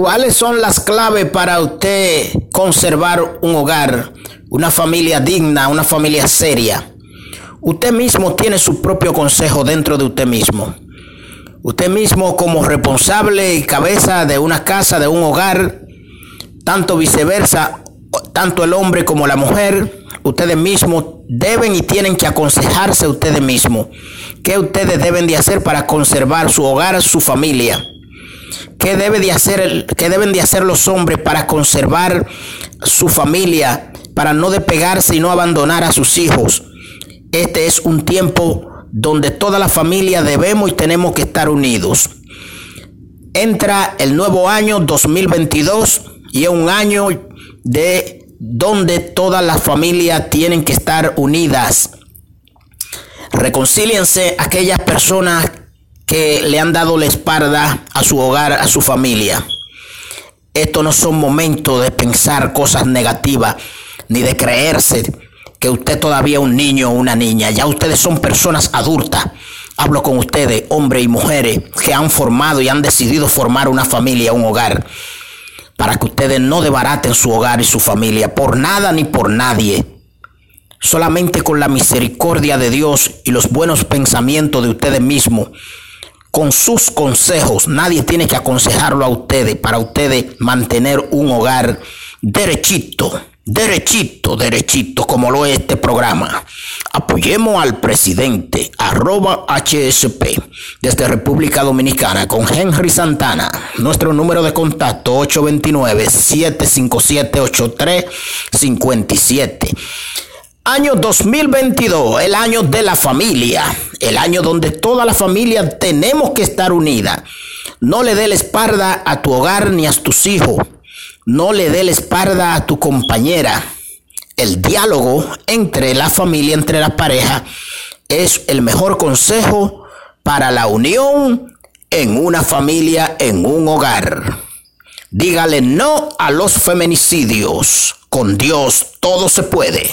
¿Cuáles son las claves para usted conservar un hogar, una familia digna, una familia seria? Usted mismo tiene su propio consejo dentro de usted mismo. Usted mismo como responsable y cabeza de una casa, de un hogar, tanto viceversa, tanto el hombre como la mujer, ustedes mismos deben y tienen que aconsejarse ustedes mismos. ¿Qué ustedes deben de hacer para conservar su hogar, su familia? ¿Qué, debe de hacer, ¿Qué deben de hacer los hombres para conservar su familia, para no despegarse y no abandonar a sus hijos? Este es un tiempo donde toda la familia debemos y tenemos que estar unidos. Entra el nuevo año 2022 y es un año de donde todas las familias tienen que estar unidas. Reconcíliense aquellas personas que le han dado la espalda a su hogar, a su familia. Estos no son momentos de pensar cosas negativas ni de creerse que usted todavía es un niño o una niña. Ya ustedes son personas adultas. Hablo con ustedes, hombres y mujeres, que han formado y han decidido formar una familia, un hogar, para que ustedes no debaraten su hogar y su familia por nada ni por nadie. Solamente con la misericordia de Dios y los buenos pensamientos de ustedes mismos con sus consejos. Nadie tiene que aconsejarlo a ustedes para ustedes mantener un hogar derechito, derechito, derechito, como lo es este programa. Apoyemos al presidente, arroba HSP, desde República Dominicana, con Henry Santana. Nuestro número de contacto 829-757-8357. Año 2022, el año de la familia, el año donde toda la familia tenemos que estar unida. No le dé la espalda a tu hogar ni a tus hijos. No le dé la espalda a tu compañera. El diálogo entre la familia, entre la pareja, es el mejor consejo para la unión en una familia, en un hogar. Dígale no a los feminicidios. Con Dios todo se puede.